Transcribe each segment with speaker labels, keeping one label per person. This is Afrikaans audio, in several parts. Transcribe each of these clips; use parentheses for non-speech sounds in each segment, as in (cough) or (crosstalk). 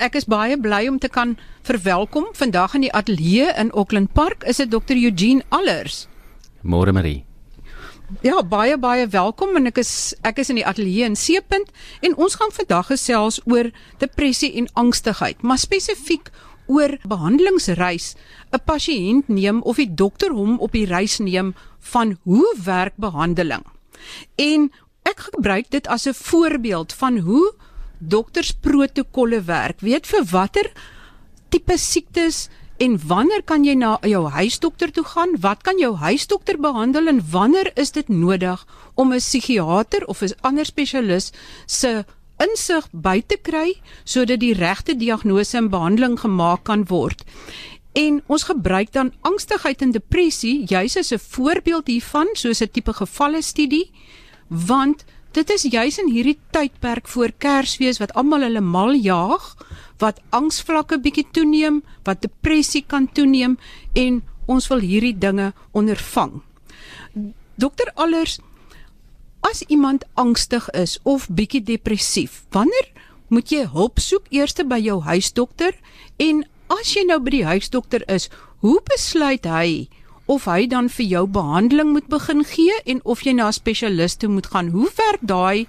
Speaker 1: ek is baie bly om te kan verwelkom vandag in die ateljee in Auckland Park is dit Dr Eugene Allers.
Speaker 2: Môre Marie.
Speaker 1: Ja, baie baie welkom en ek is ek is in die ateljee in Seepunt en ons gaan vandag gesels oor depressie en angstigheid, maar spesifiek oor behandelingsreis 'n pasiënt neem of die dokter hom op die reis neem van hoe werk behandeling. En ek gebruik dit as 'n voorbeeld van hoe doktersprotokolle werk. Weet vir watter tipe siektes en wanneer kan jy na jou huisdokter toe gaan? Wat kan jou huisdokter behandel en wanneer is dit nodig om 'n psigiater of 'n ander spesialis se insig by te kry sodat die regte diagnose en behandeling gemaak kan word. En ons gebruik dan angstigheid en depressie juis as 'n voorbeeld hiervan, soos 'n tipe gevalle studie, want dit is juis in hierdie tydperk voor Kersfees wat almal hulle mal jaag, wat angsvlakke bietjie toeneem, wat depressie kan toeneem en ons wil hierdie dinge ondervang. Dokter Allers, as iemand angstig is of bietjie depressief, wanneer moet jy hulp soek eerste by jou huisdokter en as jy nou by die huisdokter is, hoe besluit hy of hy dan vir jou behandeling moet begin gee en of jy na 'n spesialis toe moet gaan? Hoe werk daai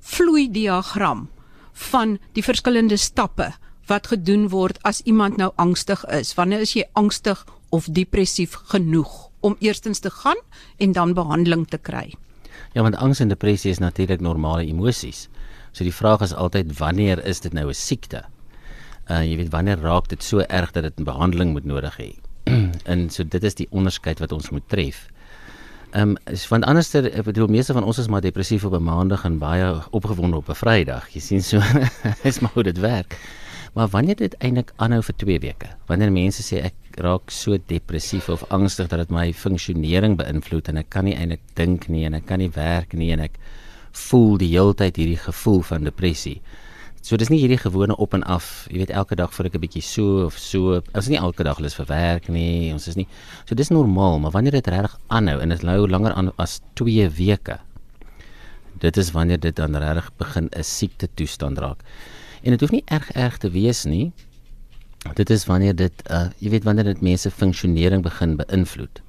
Speaker 1: vloei diagram van die verskillende stappe wat gedoen word as iemand nou angstig is? Wanneer is jy angstig of depressief genoeg om eerstens te gaan en dan behandeling te kry?
Speaker 2: Ja, want angs en depressie is natuurlik normale emosies. So die vraag is altyd wanneer is dit nou 'n siekte? uh jy weet wanneer raak dit so erg dat dit 'n behandeling moet nodig hê. (clears throat) en so dit is die onderskeid wat ons moet tref. Ehm um, want anderster ek bedoel meeste van ons is maar depressief op 'n maandag en baie opgewonde op 'n Vrydag. Jy sien so (laughs) is maar hoe dit werk. Maar wanneer dit eintlik aanhou vir 2 weke, wanneer mense sê ek raak so depressief of angstig dat dit my funksionering beïnvloed en ek kan nie eintlik dink nie en ek kan nie werk nie en ek voel die hele tyd hierdie gevoel van depressie. So dis nie hierdie gewone op en af, jy weet elke dag vir ek 'n bietjie so of so. Ons is nie elke dag lus vir werk nie. Ons is nie. So dis normaal, maar wanneer dit regtig aanhou en dit hou langer aan as 2 weke. Dit is wanneer dit dan regtig begin 'n siekte toestand raak. En dit hoef nie erg erg te wees nie. Dit is wanneer dit uh jy weet wanneer dit mense funksionering begin beïnvloed.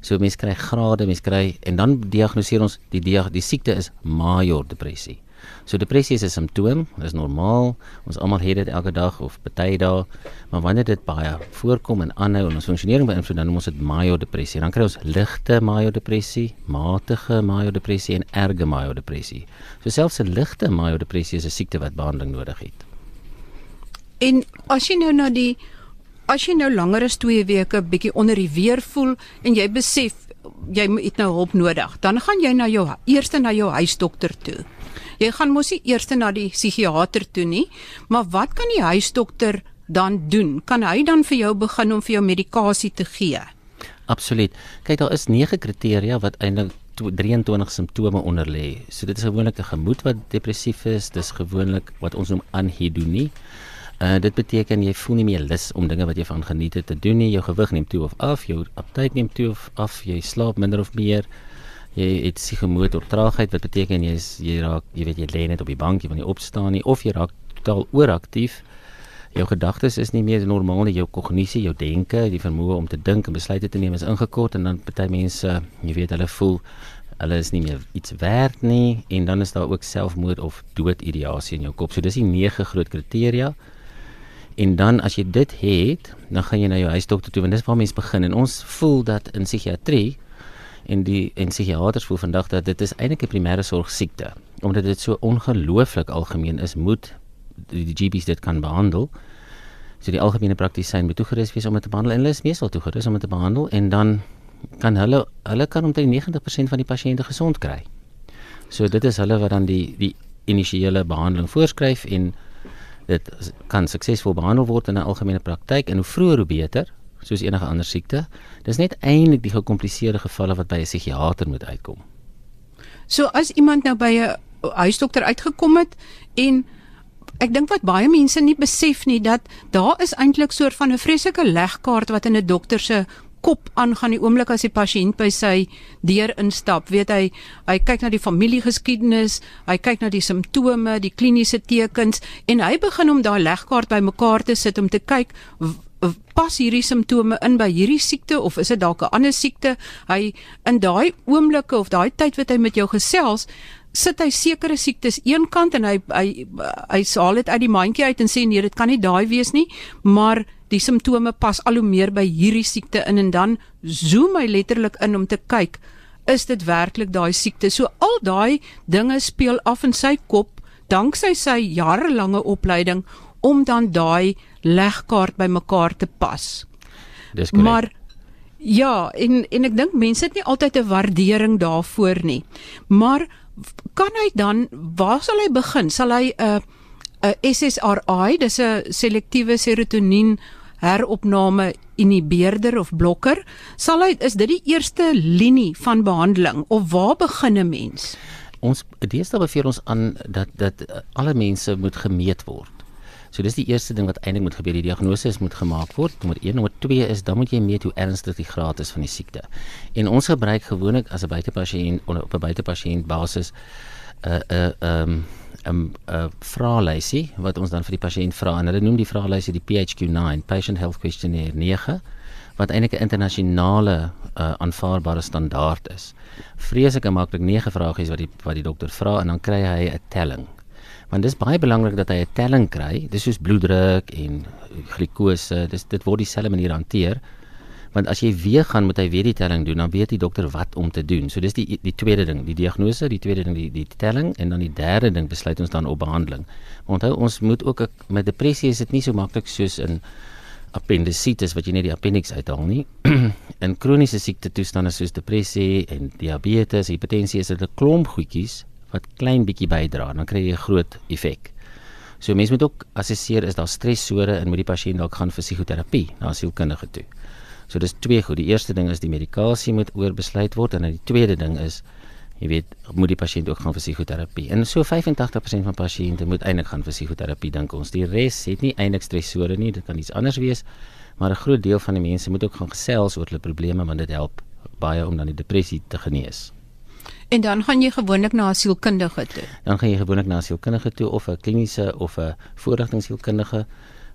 Speaker 2: So mense kry grade, mense kry en dan diagnoseer ons die die, die siekte is major depressie. So depressie is 'n simptoom, dit is normaal. Ons almal het dit elke dag of baie dae, maar wanneer dit baie voorkom en aanhou en ons funksionering beïnvloed, dan moet ons dit major depressie. Dan kry ons ligte major depressie, matige major depressie en erge major depressie. So selfs 'n ligte major depressie is 'n siekte wat behandeling nodig het.
Speaker 1: En as jy nou na die as jy nou langer as 2 weke bietjie onder die weer voel en jy besef jy het nou hulp nodig, dan gaan jy na jou eerste na jou huisdokter toe. Jy gaan mos nie eers na die psigiater toe nie, maar wat kan die huisdokter dan doen? Kan hy dan vir jou begin om vir jou medikasie te gee?
Speaker 2: Absoluut. Kyk, daar is 9 kriteria wat eintlik 23 simptome onder lê. So dit is gewoonlik 'n gemoed wat depressief is, dis gewoonlik wat ons noem anhedonie. Uh dit beteken jy voel nie meer lus om dinge wat jy van geniet het te doen nie. Jou gewig neem toe of af, jou aptyt neem toe of af, jy slaap minder of meer jy het psigomotor traagheid wat beteken jy is jy raak jy weet jy lê net op die bank jy wil nie opstaan nie of jy raak totaal ooraktief jou gedagtes is nie meer normaal nie jou kognisie jou denke die vermoë om te dink en besluite te neem is ingekort en dan party mense jy weet hulle voel hulle is nie meer iets werd nie en dan is daar ook selfmoord of doodideasie in jou kop. So dis die nege groot kriteria. En dan as jy dit het dan gaan jy na jou huisdokter toe want dis waar mense begin. En ons voel dat in psigiatrie en die en psigiaters voel vandag dat dit is eintlik 'n primêre sorg siekte omdat dit so ongelooflik algemeen is moet die, die GPs dit kan behandel. So die algemene praktisyn moet toegerus wees om dit te behandel en hulle is meestal toegerus om dit te behandel en dan kan hulle hulle kan omtrent 90% van die pasiënte gesond kry. So dit is hulle wat dan die die initiële behandeling voorskryf en dit kan suksesvol behandel word in 'n algemene praktyk en hoe vroeër hoe beter soos enige ander siekte. Dis net eintlik die gekompliseerde gevalle wat by 'n psigiater moet uitkom.
Speaker 1: So as iemand nou by 'n huisdokter uitgekom het en ek dink wat baie mense nie besef nie dat daar is eintlik soort van 'n vreeslike legkaart wat in 'n dokter se kop aangaan die oomblik as die pasiënt by sy deur instap. Weet hy, hy kyk na die familiegeskiedenis, hy kyk na die simptome, die kliniese tekens en hy begin om daai legkaart bymekaar te sit om te kyk pas hierdie simptome in by hierdie siekte of is dit dalk 'n ander siekte? Hy in daai oomblikke of daai tyd wat hy met jou gesels, sit hy sekere siektes eenkant en hy hy hy haal dit uit die mandjie uit en sê nee, dit kan nie daai wees nie, maar die simptome pas al hoe meer by hierdie siekte in en dan zoom hy letterlik in om te kyk is dit werklik daai siekte. So al daai dinge speel af in sy kop danksy sy jarelange opleiding om dan daai legkaart bymekaar te pas.
Speaker 2: Dis korrek.
Speaker 1: Maar ja, en en ek dink mense het nie altyd 'n waardering daarvoor nie. Maar kan hy dan waar sal hy begin? Sal hy 'n uh, 'n SSRI, dis 'n selektiewe serotonien heropname inhibeerder of blokker, sal hy is dit die eerste linie van behandeling of waar begin 'n mens?
Speaker 2: Ons deesdae beveel ons aan dat dat alle mense moet gemeet word. So dis die eerste ding wat eintlik moet gebeur. Die diagnose moet gemaak word. Nommer 1, nommer 2 is dan moet jy meet hoe ernstig die graad is van die siekte. En ons gebruik gewoonlik as 'n buitepasiënt op 'n buitepasiënt basis 'n uh, 'n uh, um, 'n 'n vraelysie wat ons dan vir die pasiënt vra en hulle noem die vraelysie die PHQ-9, Patient Health Questionnaire 9 wat eintlik 'n internasionale uh, aanvaarbare standaard is. Vreeslik maklik 9 vragies wat die wat die dokter vra en dan kry hy 'n telling want dis baie belangrik dat hy 'n telling kry. Dis soos bloeddruk en glikose. Dis dit word dieselfde manier hanteer. Want as jy weer gaan moet hy weer die telling doen, dan weet die dokter wat om te doen. So dis die die tweede ding, die diagnose, die tweede ding die die telling en dan die derde ding besluit ons dan op behandeling. Onthou ons moet ook met depressie is dit nie so maklik soos in appendisitis wat jy net die appendix uithaal nie. (clears throat) in kroniese siekte toestande soos depressie en diabetes, hipertensie is dit 'n klomp goedjies wat klein bietjie bydra, dan kry jy 'n groot effek. So mense moet ook assesseer is daar stresore en moet die pasiënt dalk gaan vir psigoterapie na 'n sielkundige toe. So dis twee goed. Die eerste ding is die medikasie moet oorbesluit word en dan die tweede ding is jy weet moet die pasiënt ook gaan vir psigoterapie. En so 85% van pasiënte moet eintlik gaan vir psigoterapie dink ons. Die res het nie eintlik stresore nie, dit kan iets anders wees, maar 'n groot deel van die mense moet ook gaan gesels oor hulle probleme want dit help baie om dan die depressie te genees.
Speaker 1: En dan gaan jy gewoonlik na 'n sielkundige toe.
Speaker 2: Dan gaan jy gewoonlik na 'n sielkundige toe of 'n kliniese of 'n voorligtingsielkundige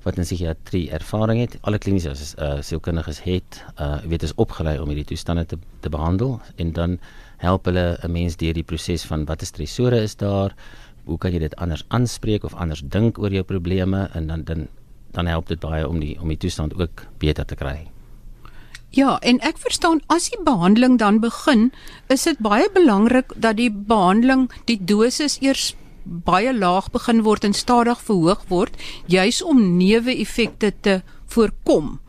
Speaker 2: wat in psigiatrie ervaring het. Alle kliniese uh, sielkundiges het uh weet is opgelei om hierdie toestande te te behandel en dan help hulle 'n mens deur die proses van watter stresore is daar, hoe kan jy dit anders aanspreek of anders dink oor jou probleme en dan dan dan help dit baie om die om die toestand ook beter te kry.
Speaker 1: Ja, en ek verstaan as die behandeling dan begin, is dit baie belangrik dat die behandeling, die dosis eers baie laag begin word en stadig verhoog word, juis om neeweffekte te voorkom.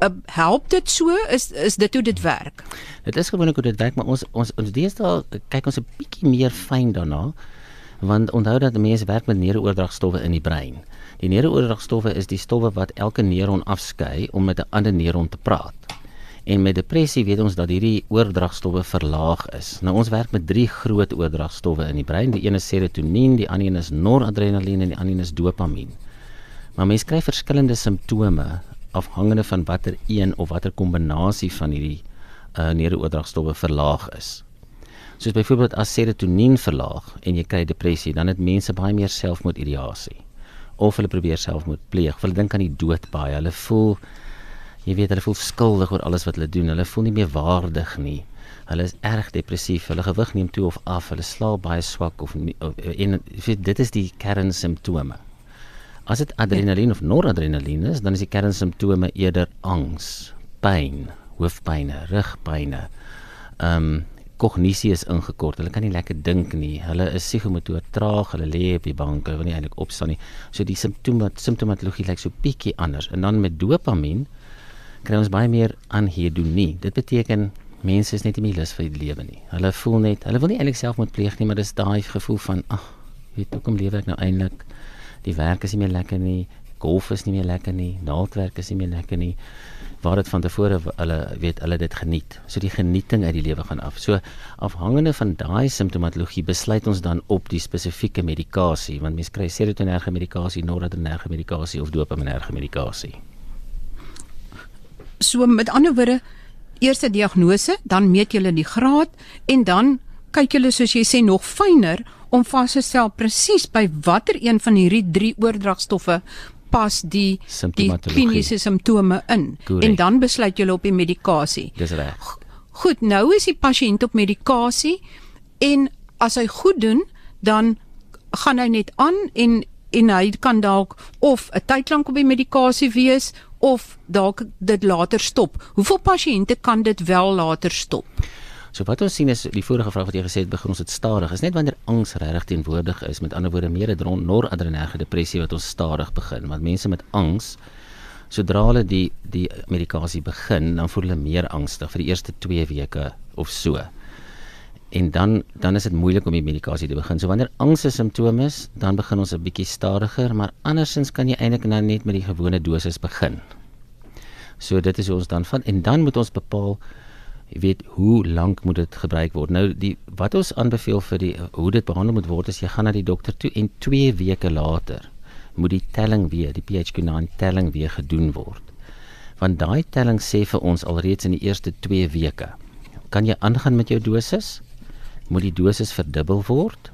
Speaker 1: Uh, help dit so is is dit hoe dit werk?
Speaker 2: Dit is gewoonlik hoe dit werk, maar ons ons ons deesdae kyk ons 'n bietjie meer fyn daarna want onthou dat mense werk met neurooordragstowwe in die brein. Die neurooordragstowwe is die stowwe wat elke neuron afskei om met 'n ander neuron te praat. En met depressie weet ons dat hierdie oordragstowwe verlaag is. Nou ons werk met drie groot oordragstowwe in die brein. Die een is serotonien, die ander een is noradrenalien en die ander een is dopamien. Maar mense kry verskillende simptome afhangende van watter een of watter kombinasie van hierdie uh, neurooordragstowwe verlaag is. Soos byvoorbeeld as serotonien verlaag en jy kry depressie, dan het mense baie meer selfmoordideasie of hulle probeer selfmoord pleeg. Hulle dink aan die dood baie. Hulle voel jy weet hulle voel skuldig oor alles wat hulle doen. Hulle voel nie meer waardig nie. Hulle is erg depressief. Hulle gewig neem toe of af. Hulle slaap baie swak of, nie, of en weet, dit is die kernsimptome. As dit adrenalien of noradrenalien is, dan is die kernsimptome eerder angs, pyn, hoofpyn, rugpyn. Ehm um, kognisie is ingekort. Hulle kan nie lekker dink nie. Hulle is psigomotor traag. Hulle lê op die bank. Hulle wil nie eintlik opstaan nie. So die simptome simptomatologie lyk so bietjie anders. En dan met dopamien kry ons baie meer aanhedonie. Dit beteken mense is net nie meer lus vir die lewe nie. Hulle voel net, hulle wil nie eintlik selfmoord pleeg nie, maar dis daai gevoel van ag, weet hoekom lewe ek nou eintlik? Die werk is nie meer lekker nie, golf is nie meer lekker nie, naaldwerk is nie meer lekker nie. Waar dit van tevore hulle weet hulle dit geniet. So die genieting uit die lewe gaan af. So afhangende van daai simptomatologie besluit ons dan op die spesifieke medikasie, want mense kry serotoninerge medikasie, noradrenerge medikasie of dopaminerge medikasie.
Speaker 1: So met ander woorde eerste diagnose, dan meet julle die graad en dan kyk julle soos jy sê nog fyner om vas te stel presies by watter een van hierdie drie oordragstowwe pas die die kliniese simptome in
Speaker 2: Correct.
Speaker 1: en dan besluit jy op die medikasie.
Speaker 2: Dis reg.
Speaker 1: Goed, nou is die pasiënt op medikasie en as hy goed doen, dan gaan hy net aan en en hy kan dalk of 'n tyd lank op die medikasie wees of dalk dit later stop. Hoeveel pasiënte kan dit wel later stop?
Speaker 2: So wat ons sien is die vorige vraag wat jy gesê het begin ons dit stadig. Is net wanneer angs regtig teenwoordig is, met ander woorde meer 'n noradrenerge depressie wat ons stadig begin, want mense met angs sodra hulle die die medikasie begin, dan voel hulle meer angstig vir die eerste 2 weke of so. En dan dan is dit moeilik om die medikasie te begin. So wanneer angs 'n simptoom is, dan begin ons 'n bietjie stadiger, maar andersins kan jy eintlik nou net met die gewone dosis begin. So dit is hoe ons dan van en dan moet ons bepaal jy weet hoe lank moet dit gebruik word. Nou die wat ons aanbeveel vir die hoe dit behandel moet word is jy gaan na die dokter toe en 2 weke later moet die telling weer, die PHQ-9 telling weer gedoen word. Want daai telling sê vir ons alreeds in die eerste 2 weke. Kan jy aangaan met jou dosis? Moet die dosis verdubbel word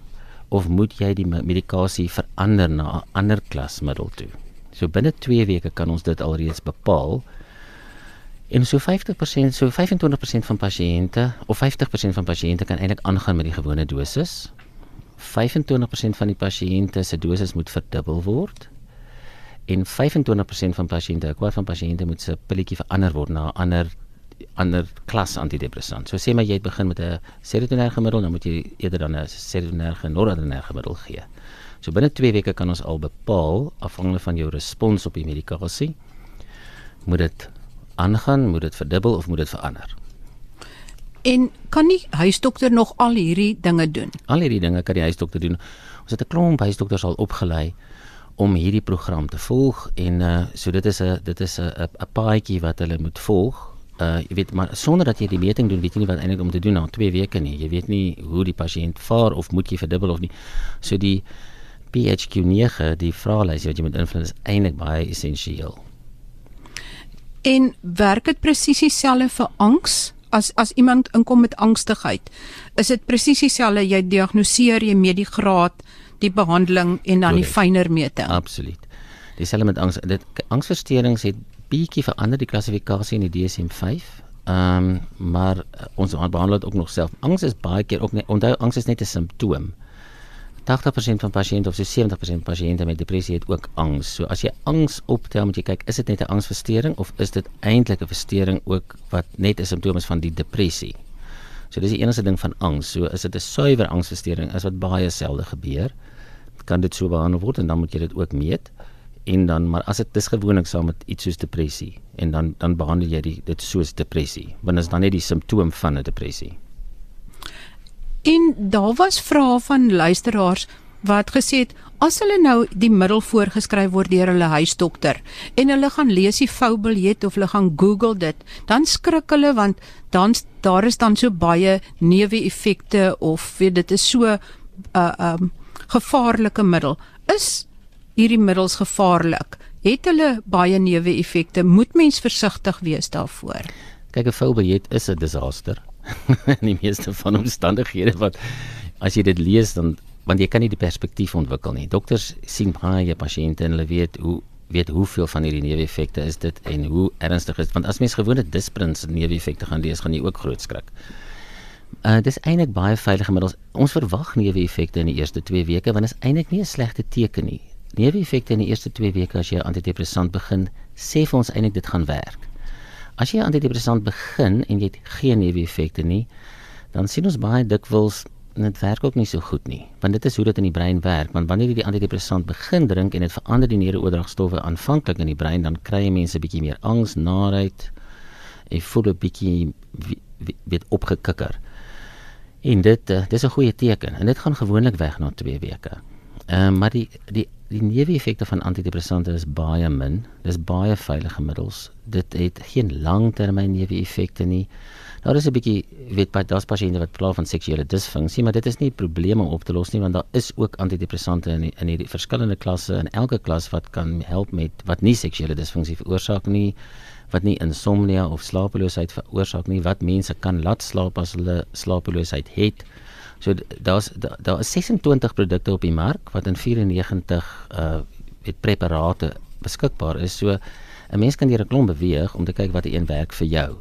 Speaker 2: of moet jy die me- medikasie verander na 'n ander klasmiddel toe? So binne 2 weke kan ons dit alreeds bepaal. En so 50%, so 25% van pasiënte of 50% van pasiënte kan eintlik aangaan met die gewone dosis. 25% van die pasiënte se dosis moet verdubbel word. En 25% van pasiënte, 'n kwart van pasiënte moet se pilletjie verander word na 'n ander ander klas antidepressant. So sê maar jy het begin met 'n serotonerge middel, dan moet jy eerder dan 'n serotonerge noradrenerge middel gee. So binne 2 weke kan ons al bepaal afhangende van jou respons op die medikasie moet dit aangaan, moet dit verdubbel of moet dit verander.
Speaker 1: En kan die huisdokter nog al hierdie dinge doen?
Speaker 2: Al hierdie dinge kan die huisdokter doen. Ons het 'n klomp huisdokters al opgelei om hierdie program te volg en uh so dit is 'n dit is 'n 'n 'n paadjie wat hulle moet volg. Uh jy weet maar sonder dat jy die meting doen, weet jy nie wat eintlik om te doen na 2 weke nie. Jy weet nie hoe die pasiënt vaar of moet jy verdubbel of nie. So die PHQ9, die vraelys wat jy moet invul is eintlik baie essensieel.
Speaker 1: En werk dit presies dieselfde vir angs? As as iemand inkom met angstigheid, is dit presies dieselfde jy diagnoseer jy met die graad, die behandeling en dan die
Speaker 2: Korrek.
Speaker 1: fyner meting.
Speaker 2: Absoluut. Dieselfde met angs. Dit angsversteurings het bietjie verander die klassifikasie in die DSM-5. Ehm um, maar uh, ons behandel dit ook nog self. Angs is baie keer ook net onthou angs is net 'n simptoom. 80% van pasiënte of so 70% van pasiënte met depressie het ook angs. So as jy angs optel, moet jy kyk, is dit net 'n angsversteuring of is dit eintlik 'n versteuring ook wat net 'n simptoom is van die depressie? So dis die enigste ding van angs. So is dit 'n suiwer angsversteuring is wat baie selde gebeur. Kan dit so behandel word en dan moet jy dit ook meet. En dan maar as dit dis gewoonlik saam met iets soos depressie en dan dan behandel jy die, dit soos depressie. Want dit is dan net die simptoom van 'n depressie.
Speaker 1: En daar was vrae van luisteraars wat gesê het as hulle nou die middel voorgeskryf word deur hulle huisdokter en hulle gaan lees die voubiljet of hulle gaan Google dit, dan skrik hulle want dan daar is dan so baie neeweffekte of weet dit is so 'n uh, um gevaarlike middel. Is hierdie middels gevaarlik? Het hulle baie neeweffekte? Moet mens versigtig wees daarvoor?
Speaker 2: Kyk, 'n voubiljet is 'n disaster (laughs) in die meeste van omstandighede wat as jy dit lees dan want jy kan nie die perspektief ontwikkel nie. Dokters sien baie pasiënte en hulle weet hoe weet hoeveel van hierdie neeweffekte is dit en hoe ernstig is dit want as mens gewone disprins neeweffekte gaan lees gaan jy ook groot skrik. Uh dis eintlik baie veilige middels. Ons verwag neeweffekte in die eerste 2 weke want dit is eintlik nie 'n slegte teken nie. Neeweffekte in die eerste 2 weke as jy 'n antidepressant begin, sê vir ons eintlik dit gaan werk. As jy 'n antidepressant begin en jy het geen neeweffekte nie, dan sien ons baie dikwels dit werk ook nie so goed nie, want dit is hoe dit in die brein werk, want wanneer jy die antidepressant begin drink en dit verander die neurooordragstowwe aanvanklik in die brein, dan kry mense bietjie meer angs, naarheid, en voel 'n bietjie weet opgekikker. En dit uh, dis 'n goeie teken en dit gaan gewoonlik weg na 2 weke. Ehm uh, maar die die die neeweffekte van antidepressante is baie min. Dis baie veilige middels. Dit het geen langtermyn neeweffekte nie. Daar is 'n bietjie weet by daar's pasiënte wat pla van seksuele disfunksie, maar dit is nie probleme op te los nie want daar is ook antidepressante in die, in hierdie verskillende klasse in elke klas wat kan help met wat nie seksuele disfunksie veroorsaak nie wat nie insomnia of slapeloosheid veroorsaak nie wat mense kan laat slaap as hulle slapeloosheid het. So daar's daar da is 26 produkte op die mark wat in 94 uh met preparate beskikbaar is. So 'n mens kan deur 'n klomp beweeg om te kyk wat een werk vir jou.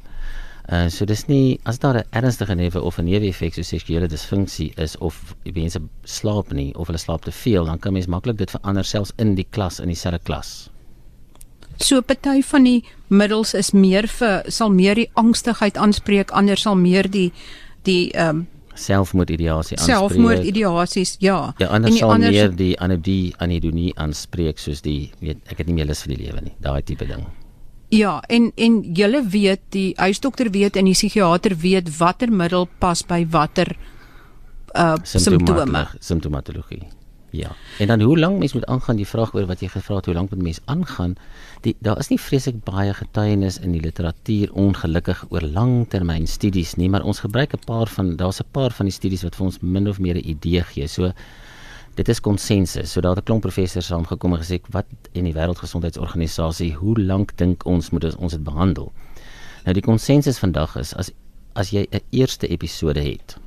Speaker 2: Uh so dis nie as daar 'n ernstige newe of 'n neeweffek so seksuele disfunksie is of mense slaap nie of hulle slaap te veel, dan kan mens maklik dit verander selfs in die klas in dieselfde klas.
Speaker 1: So party van die middels is meer vir sal meer die angstigheid aanspreek, ander sal meer die die ehm um,
Speaker 2: selfmoordideasie aanspreek.
Speaker 1: Selfmoordideasies, ja.
Speaker 2: Ja, ander sal ander meer die anodie anidonie aanspreek soos die weet ek het nie meer lus vir die lewe nie. Daai tipe ding.
Speaker 1: Ja, en en julle weet die huisdokter weet en die psigiater weet watter middel pas by watter uh simptome.
Speaker 2: Simptomatologie. Ja. En dan hoe lank mens moet aangaan die vraag oor wat jy gevra het hoe lank moet mens aangaan? Die daar is nie vreeslik baie getuienis in die literatuur ongelukkig oor langtermyn studies nie, maar ons gebruik 'n paar van daar's 'n paar van die studies wat vir ons min of meer 'n idee gee. So dit is konsensus. So daar het 'n klomp professors saamgekom en gesê wat in die wêreldgesondheidsorganisasie, hoe lank dink ons moet ons dit behandel? Nou die konsensus vandag is as as jy 'n eerste episode het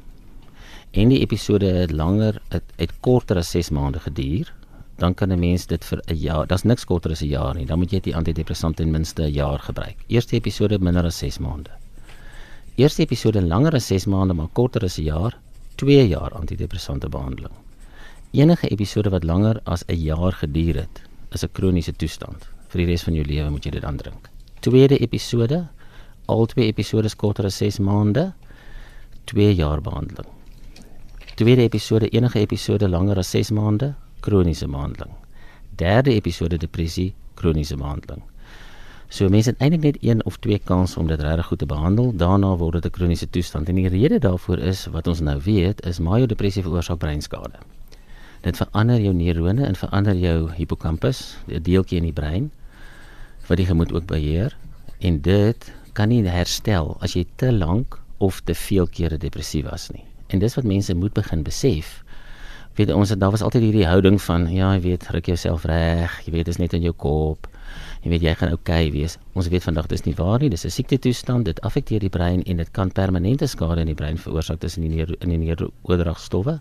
Speaker 2: en die episode het langer het, het korter as 6 maande geduur, dan kan 'n mens dit vir 'n jaar, daar's niks korter as 'n jaar nie. Dan moet jy die antidepressant ten minste 'n jaar gebruik. Eerste episode minder as 6 maande. Eerste episode langer as 6 maande maar korter as 'n jaar, 2 jaar antidepressante behandeling. Enige episode wat langer as 'n jaar geduur het, is 'n kroniese toestand. Vir die res van jou lewe moet jy dit aandrink. Tweede episode, al twee episode korter as 6 maande, 2 jaar behandeling tweede episode enige episode langer as 6 maande kroniese behandeling. Derde episode depressie kroniese behandeling. So mense het eintlik net een of twee kansse om dit regtig goed te behandel. Daarna word dit 'n kroniese toestand. En die rede daarvoor is wat ons nou weet, is majodepressie veroorsaak breinskade. Dit verander jou neurone en verander jou hippocampus, die deeltjie in die brein wat die gemoed ook beheer en dit kan nie herstel as jy te lank of te veel kere depressief was nie. En dis wat mense moet begin besef. Weet ons daar was altyd hierdie houding van ja, jy weet, ruk jouself reg, jy weet dit is net in jou kop. Jy weet jy gaan oukei okay wees. Ons weet vandag dis nie waar nie. Dis 'n siekte toestand. Dit affekteer die brein en dit kan permanente skade in die brein veroorsaak tussen die neer, in die neurodragstowwe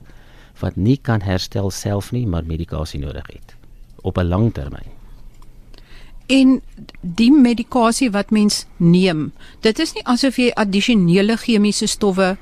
Speaker 2: wat nie kan herstel self nie, maar medikasie nodig het op 'n lang termyn.
Speaker 1: En die medikasie wat mens neem, dit is nie asof jy addisionele chemiese stowwe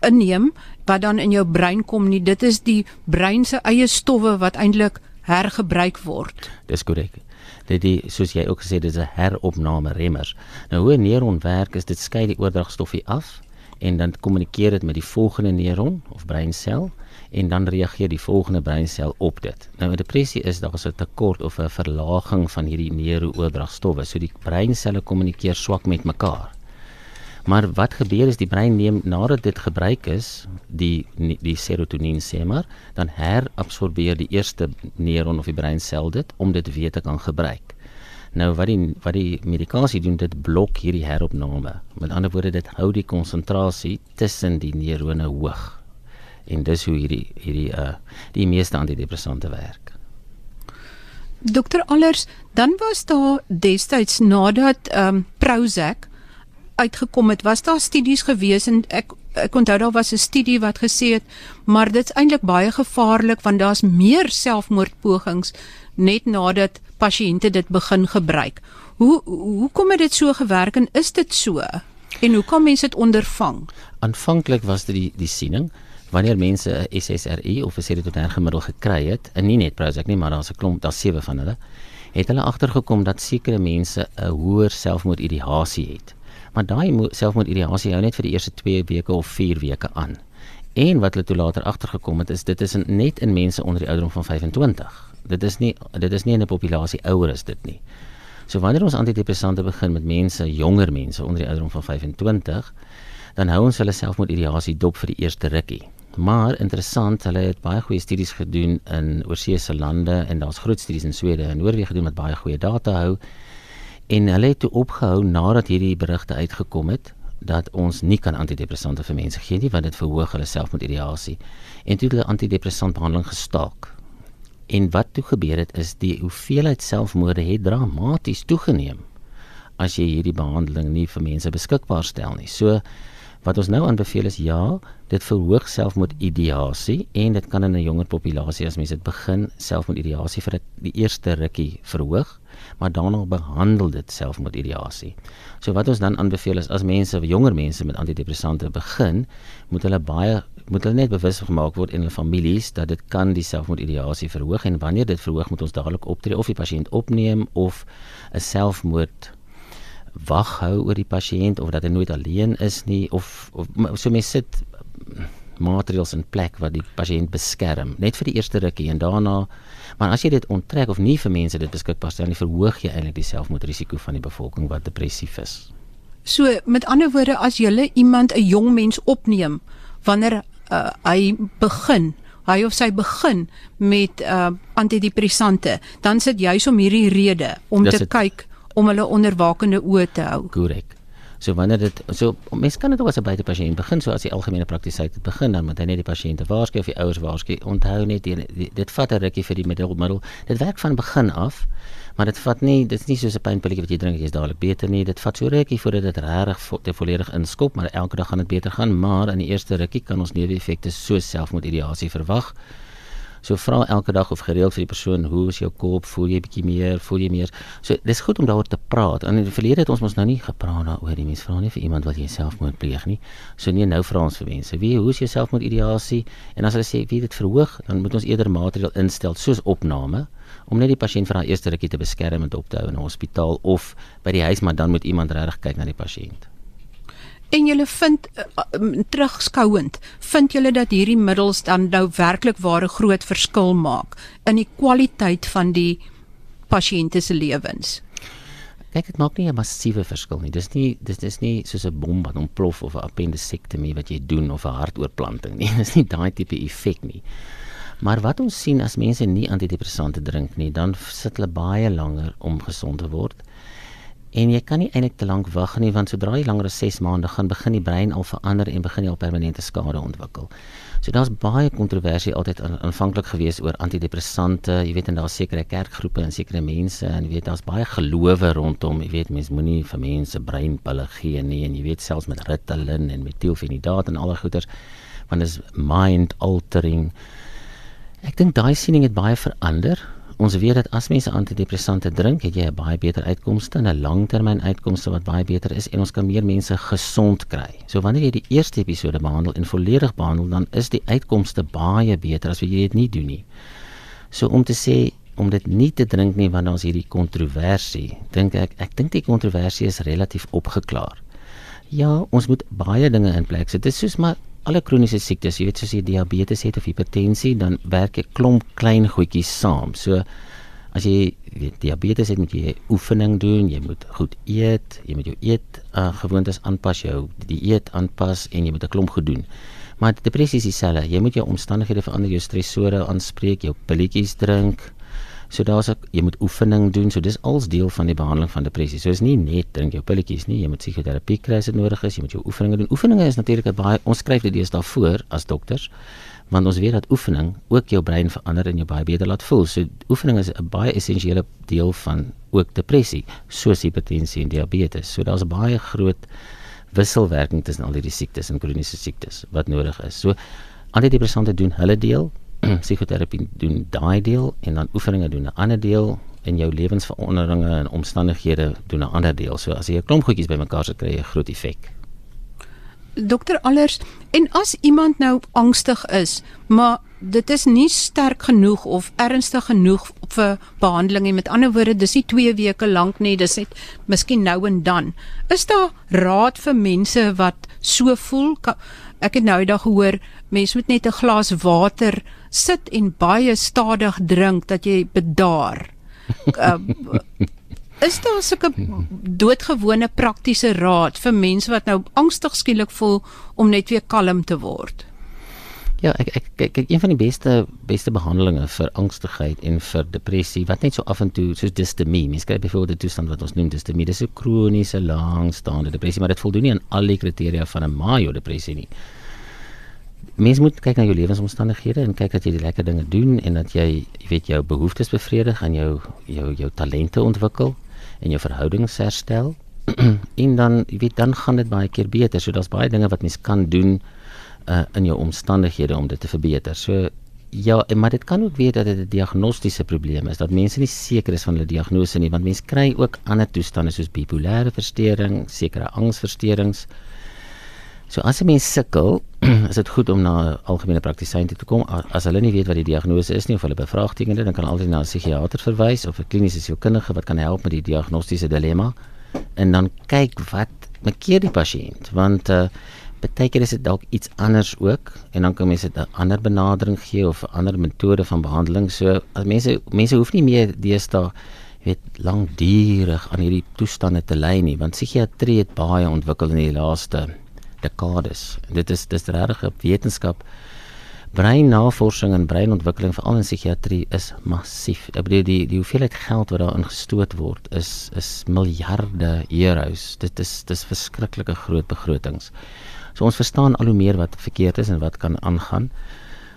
Speaker 1: inneem wat dan in jou brein kom nie. Dit is die brein se eie stowwe wat eintlik hergebruik word.
Speaker 2: Dis korrek. Dit die soos jy ook gesê dis 'n heropname remmers. Nou hoe 'n neuron werk is dit skei die oordragstofie af en dan kommunikeer dit met die volgende neuron of breinsel en dan reageer die volgende breinsel op dit. Nou in depressie is daar 'n tekort of 'n verlaging van hierdie neurooordragstowwe. So die breinselle kommunikeer swak met mekaar. Maar wat gebeur is die brein neem nadat dit gebruik is, die die serotonien sê maar, dan herabsorbeer die eerste neuron of die breinsel dit om dit weer te kan gebruik. Nou wat die wat die medikasie doen, dit blok hierdie heropname. Met ander woorde, dit hou die konsentrasie tussen die neurone hoog. En dis hoe hierdie hierdie uh die meeste antidepressante werk.
Speaker 1: Dokter Allers, dan was daar destyds nadat ehm um, Prozac uitgekom het, was daar studies gewees en ek ek onthou daar was 'n studie wat gesê het maar dit's eintlik baie gevaarlik want daar's meer selfmoordpogings net nadat pasiënte dit begin gebruik. Hoe hoe kom dit so gewerk en is dit so? En hoe kom mense dit ondervang?
Speaker 2: Aanvanklik was dit die die siening wanneer mense 'n SSRI of 'n serotonine gemiddel gekry het, en nie net Prozac nie, maar daar's 'n klomp, daar's sewe van hulle, het hulle agtergekom dat sekere mense 'n hoër selfmoordideasie het maar daai selfmoordideasie hou net vir die eerste 2 weke of 4 weke aan. En wat hulle toe later agtergekom het is dit is in, net in mense onder die ouderdom van 25. Dit is nie dit is nie in 'n populasie ouer is dit nie. So wanneer ons antidepressante begin met mense, jonger mense onder die ouderdom van 25, dan hou ons hulle selfmoordideasie dop vir die eerste rukkie. Maar interessant, hulle het baie goeie studies gedoen in oorseese lande en daar's groot studies in Swede en Noorwe gedoen wat baie goeie data hou. En hulle het toe opgehou nadat hierdie berigte uitgekom het dat ons nie kan antidepressante vir mense gee nie want dit verhoog hulle selfmoedideasie. En toe het hulle antidepressantbehandeling gestaak. En wat toe gebeur het is die hoeveelheid selfmoorde het dramaties toegeneem as jy hierdie behandeling nie vir mense beskikbaar stel nie. So wat ons nou aanbeveel is ja, dit verhoog selfmoedideasie en dit kan in 'n jonger populasie as mense dit begin selfmoedideasie vir die eerste rukkie verhoog maar daarna behandel dit selfmoordideasie. So wat ons dan aanbeveel is as mense, jonger mense met antidepressante begin, moet hulle baie moet hulle net bewus gemaak word in hulle families dat dit kan die selfmoordideasie verhoog en wanneer dit verhoog moet ons dadelik optree of die pasiënt opneem of 'n selfmoord wag hou oor die pasiënt of dat hy nooit alleen is nie of, of so mense sit maatreëls in plek wat die pasiënt beskerm net vir die eerste rukkie en daarna Maar as jy dit onttrek of nie vir mense dit beskikbaar stel nie, verhoog jy eintlik die selfmoordrisiko van die bevolking wat depressief is.
Speaker 1: So, met ander woorde, as jy iemand 'n jong mens opneem wanneer uh, hy begin hy of sy begin met uh, antidepressante, dan sit jy som hierdie rede om Dis te het, kyk om hulle onder wakende oë te hou.
Speaker 2: Korrek. So wanneer dit so mense kan dit ook as 'n buitepasiënt begin so as die algemene praktisyn begin dan moet hy net die pasiënte waarsku of die ouers waarsku onthou net die, die, dit vat 'n rukkie vir die middelmiddel dit werk van begin af maar dit vat nie dit is nie soos 'n pynpilletjie wat jy drink jy is dadelik beter nie dit vat so rukkie voordat dit regtig vo, volledig inskop maar elke dag gaan dit beter gaan maar in die eerste rukkie kan ons neeweffekte so selfmotivasie verwag So vra elke dag of gereeld vir die persoon, hoe is jou kop? Voel jy bietjie meer? Voel jy meer? So dis goed om daaroor te praat. In die verlede het ons mos nou nie gepraat daaroor nie. Mense vra nie vir iemand wat jy selfmoord pleeg nie. So nee, nou vra ons vir mense. Wie, hoe is jou selfmoordideasie? En as hulle sê wie dit verhoog, dan moet ons eerder maatreël instel soos opname om net die pasiënt vir daai eerste rukkie te beskerm en op te hou in 'n hospitaal of by die huis, maar dan moet iemand regtig kyk na die pasiënt
Speaker 1: en julle vind uh, terugskouend vind julle dat hierdie middels dan nou werklik ware groot verskil maak in die kwaliteit van die pasiënte se lewens?
Speaker 2: Kyk dit maak nie 'n massiewe verskil nie. Dis nie dis is nie soos 'n bom wat ontplof of 'n appendisektomie wat jy doen of 'n hartoortplanting nie. (laughs) Dis nie daai tipe effek nie. Maar wat ons sien as mense nie antidepressante drink nie, dan sit hulle baie langer om gesond te word. En jy kan nie eintlik te lank wag nie want sodra jy langer as 6 maande gaan begin die brein al verander en begin jy al permanente skade ontwikkel. So daar's baie kontroversie altyd aanvanklik gewees oor antidepressante. Jy weet en daar's sekere kerkgroepe en sekere mense en jy weet daar's baie gelowe rondom. Jy weet mense moenie vir mense breinpille gee nie en jy weet selfs met Ritalin en metielfenidaat en al daai goeters want dit is mind altering. Ek dink daai siening het baie verander Ons weet dat as mense antidepressante drink, het jy 'n baie beter uitkomste en 'n langtermyn uitkomste wat baie beter is en ons kan meer mense gesond kry. So wanneer jy die eerste episode behandel en volledig behandel, dan is die uitkomste baie beter as wat jy dit nie doen nie. So om te sê om dit nie te drink nie want ons hierdie kontroversie, dink ek ek dink die kontroversie is relatief opgeklaar. Ja, ons moet baie dinge in plek sit. Dit is soos maar alle kroniese siektes, jy weet soos jy diabetes het of hipertensie, dan werk 'n klomp klein goedjies saam. So as jy weet diabetes het, moet jy oefening doen, jy moet goed eet, jy moet jou eet uh, gewoontes aanpas, jou dieet aanpas en jy moet 'n klomp goed doen. Maar depressie is dieselfde. Jy moet jou omstandighede verander, jou stresore aanspreek, jou pilletjies drink. So daar's ek jy moet oefening doen. So dis als deel van die behandeling van depressie. So is nie net drink jou pilletjies nie. Jy moet psigoterapie kry as dit nodig is. Jy moet jou oefeninge doen. Oefeninge is natuurlik baie ons skryf dit deesdae voor as dokters want ons weet dat oefening ook jou brein verander en jou baie beter laat voel. So oefening is 'n baie essensiële deel van ook depressie, soos hipertensie en diabetes. So daar's baie groot wisselwerking tussen al hierdie siektes en kroniese siektes wat nodig is. So antidepressante doen hulle deel, (clears throat) psigoterapie doen daai deel en dan oefeninge doen 'n ander deel en jou lewensveranderinge en omstandighede doen 'n ander deel. So as jy 'n klomp goedjies bymekaar sit, kry jy 'n groot effek.
Speaker 1: Dokter Allers, en as iemand nou angstig is, maar dit is nie sterk genoeg of ernstig genoeg vir behandeling nie. Met ander woorde, dis nie 2 weke lank nie, dis net miskien nou en dan. Is daar raad vir mense wat so voel? Ek het nou eendag gehoor mense moet net 'n glas water sit en baie stadig drink dat jy bedaar. uh, (laughs) is daar sulke doodgewone praktiese raad vir mense wat nou angstig skielik voel om net weer kalm te word?
Speaker 2: Ja, ek ek kyk kyk een van die beste beste behandelings vir angstigheid en vir depressie wat net so af en toe soos distemie. Mens kry byvoorbeeld 'n toestand wat ons noem distemie. Dis 'n kroniese langstaande depressie, maar dit voldoen nie aan al die kriteria van 'n major depressie nie. Mens moet kyk na jou lewensomstandighede en kyk dat jy die lekker dinge doen en dat jy, jy weet jou behoeftes bevredig en jou jou jou talente ontwikkel en jou verhoudings herstel. (clears throat) en dan, jy weet, dan gaan dit baie keer beter. So daar's baie dinge wat mens kan doen uh, in jou omstandighede om dit te verbeter. So ja, maar dit kan ook wees dat dit 'n diagnostiese probleem is, dat mense nie seker is van hulle diagnose nie, want mense kry ook ander toestande soos bipolêre verstoring, sekere angsversteurings. So as 'n mens sukkel, (clears throat) is dit goed om na 'n algemene praktisyn te kom. As hulle nie weet wat die diagnose is nie of hulle bevraagteken dit, dan kan altyd na 'n psigiater verwys of 'n kliniese sielkundige wat kan help met die diagnostiese dilemma en dan kyk wat maak die pasiënt want uh, baie keer is dit dalk iets anders ook en dan kan mense 'n ander benadering gee of 'n ander metode van behandeling. So as mense mense hoef nie meer deesdae weet lankdurig aan hierdie toestande te ly nie, want psigiatrie het baie ontwikkel in die laaste dekades. Dit is dis regtig 'n wetenskap breinnavorsing en breinontwikkeling veral in psigiatrie is massief. Ek bedoel die die hoeveelheid geld wat daarin gestoot word is is miljarde euros. Dit is dis verskriklike groot begrotings. So ons verstaan al hoe meer wat verkeerd is en wat kan aangaan.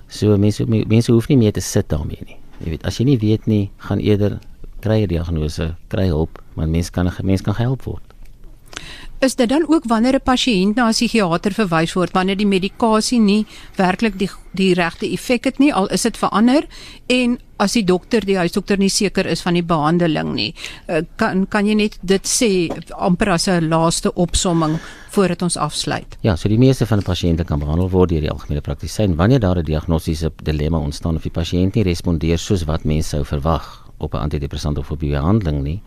Speaker 2: So mense mense hoef nie meer te sit daarmee nie. Jy weet, as jy nie weet nie, gaan eerder kry 'n diagnose, kry hulp, want mense kan 'n mens kan gehelp word.
Speaker 1: Is dit dan ook wanneer 'n pasiënt na 'n psigiater verwys word wanneer die medikasie nie werklik die die regte effek het nie al is dit verander en as die dokter die huisdokter nie seker is van die behandeling nie eh, kan kan jy net dit sê amper as 'n laaste opsomming voordat ons afsluit.
Speaker 2: Ja, so die meeste van die pasiënte kan behandel word deur die algemene praktisyn wanneer daar 'n diagnostiese dilemma ontstaan of die pasiënt nie respondeer soos wat mense sou verwag op 'n antidepressant of op 'n behandeling nie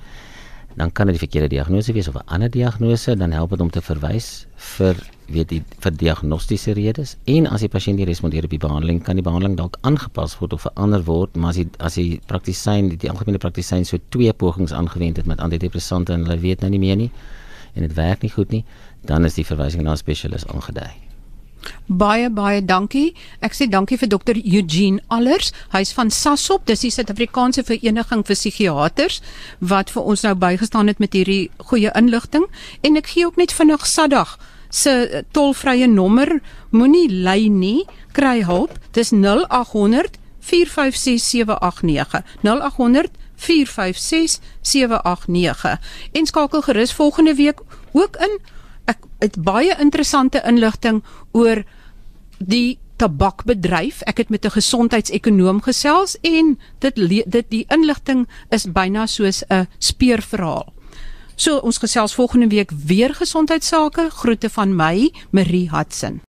Speaker 2: dan kan dit die verkeerde diagnose wees of 'n ander diagnose, dan help dit om te verwys vir weet die vir diagnostiese redes en as die pasiënt nie respondeer op die behandeling, kan die behandeling dalk aangepas word of verander word, maar as die as die praktisyn die, die algemene praktisyn so twee pogings aangewend het met antidepressante en hulle weet nou nie meer nie en dit werk nie goed nie, dan is die verwysing na 'n spesialis aangedui.
Speaker 1: Baie baie dankie. Ek sê dankie vir dokter Eugene Allers. Hy's van SASOP, dis die Suid-Afrikaanse Vereniging vir Psigiaters wat vir ons nou bygestaan het met hierdie goeie inligting en ek gee ook net vinnig Sadag se tolvrye nommer. Moenie ly nie, kry hulp. Dis 0800 456789. 0800 456789. En skakel gerus volgende week ook in ek het baie interessante inligting oor die tabakbedryf. Ek het met 'n gesondheidsekonoom gesels en dit dit die inligting is byna soos 'n speurverhaal. So ons gesels volgende week weer gesondheidsake. Groete van my, Marie Hudson.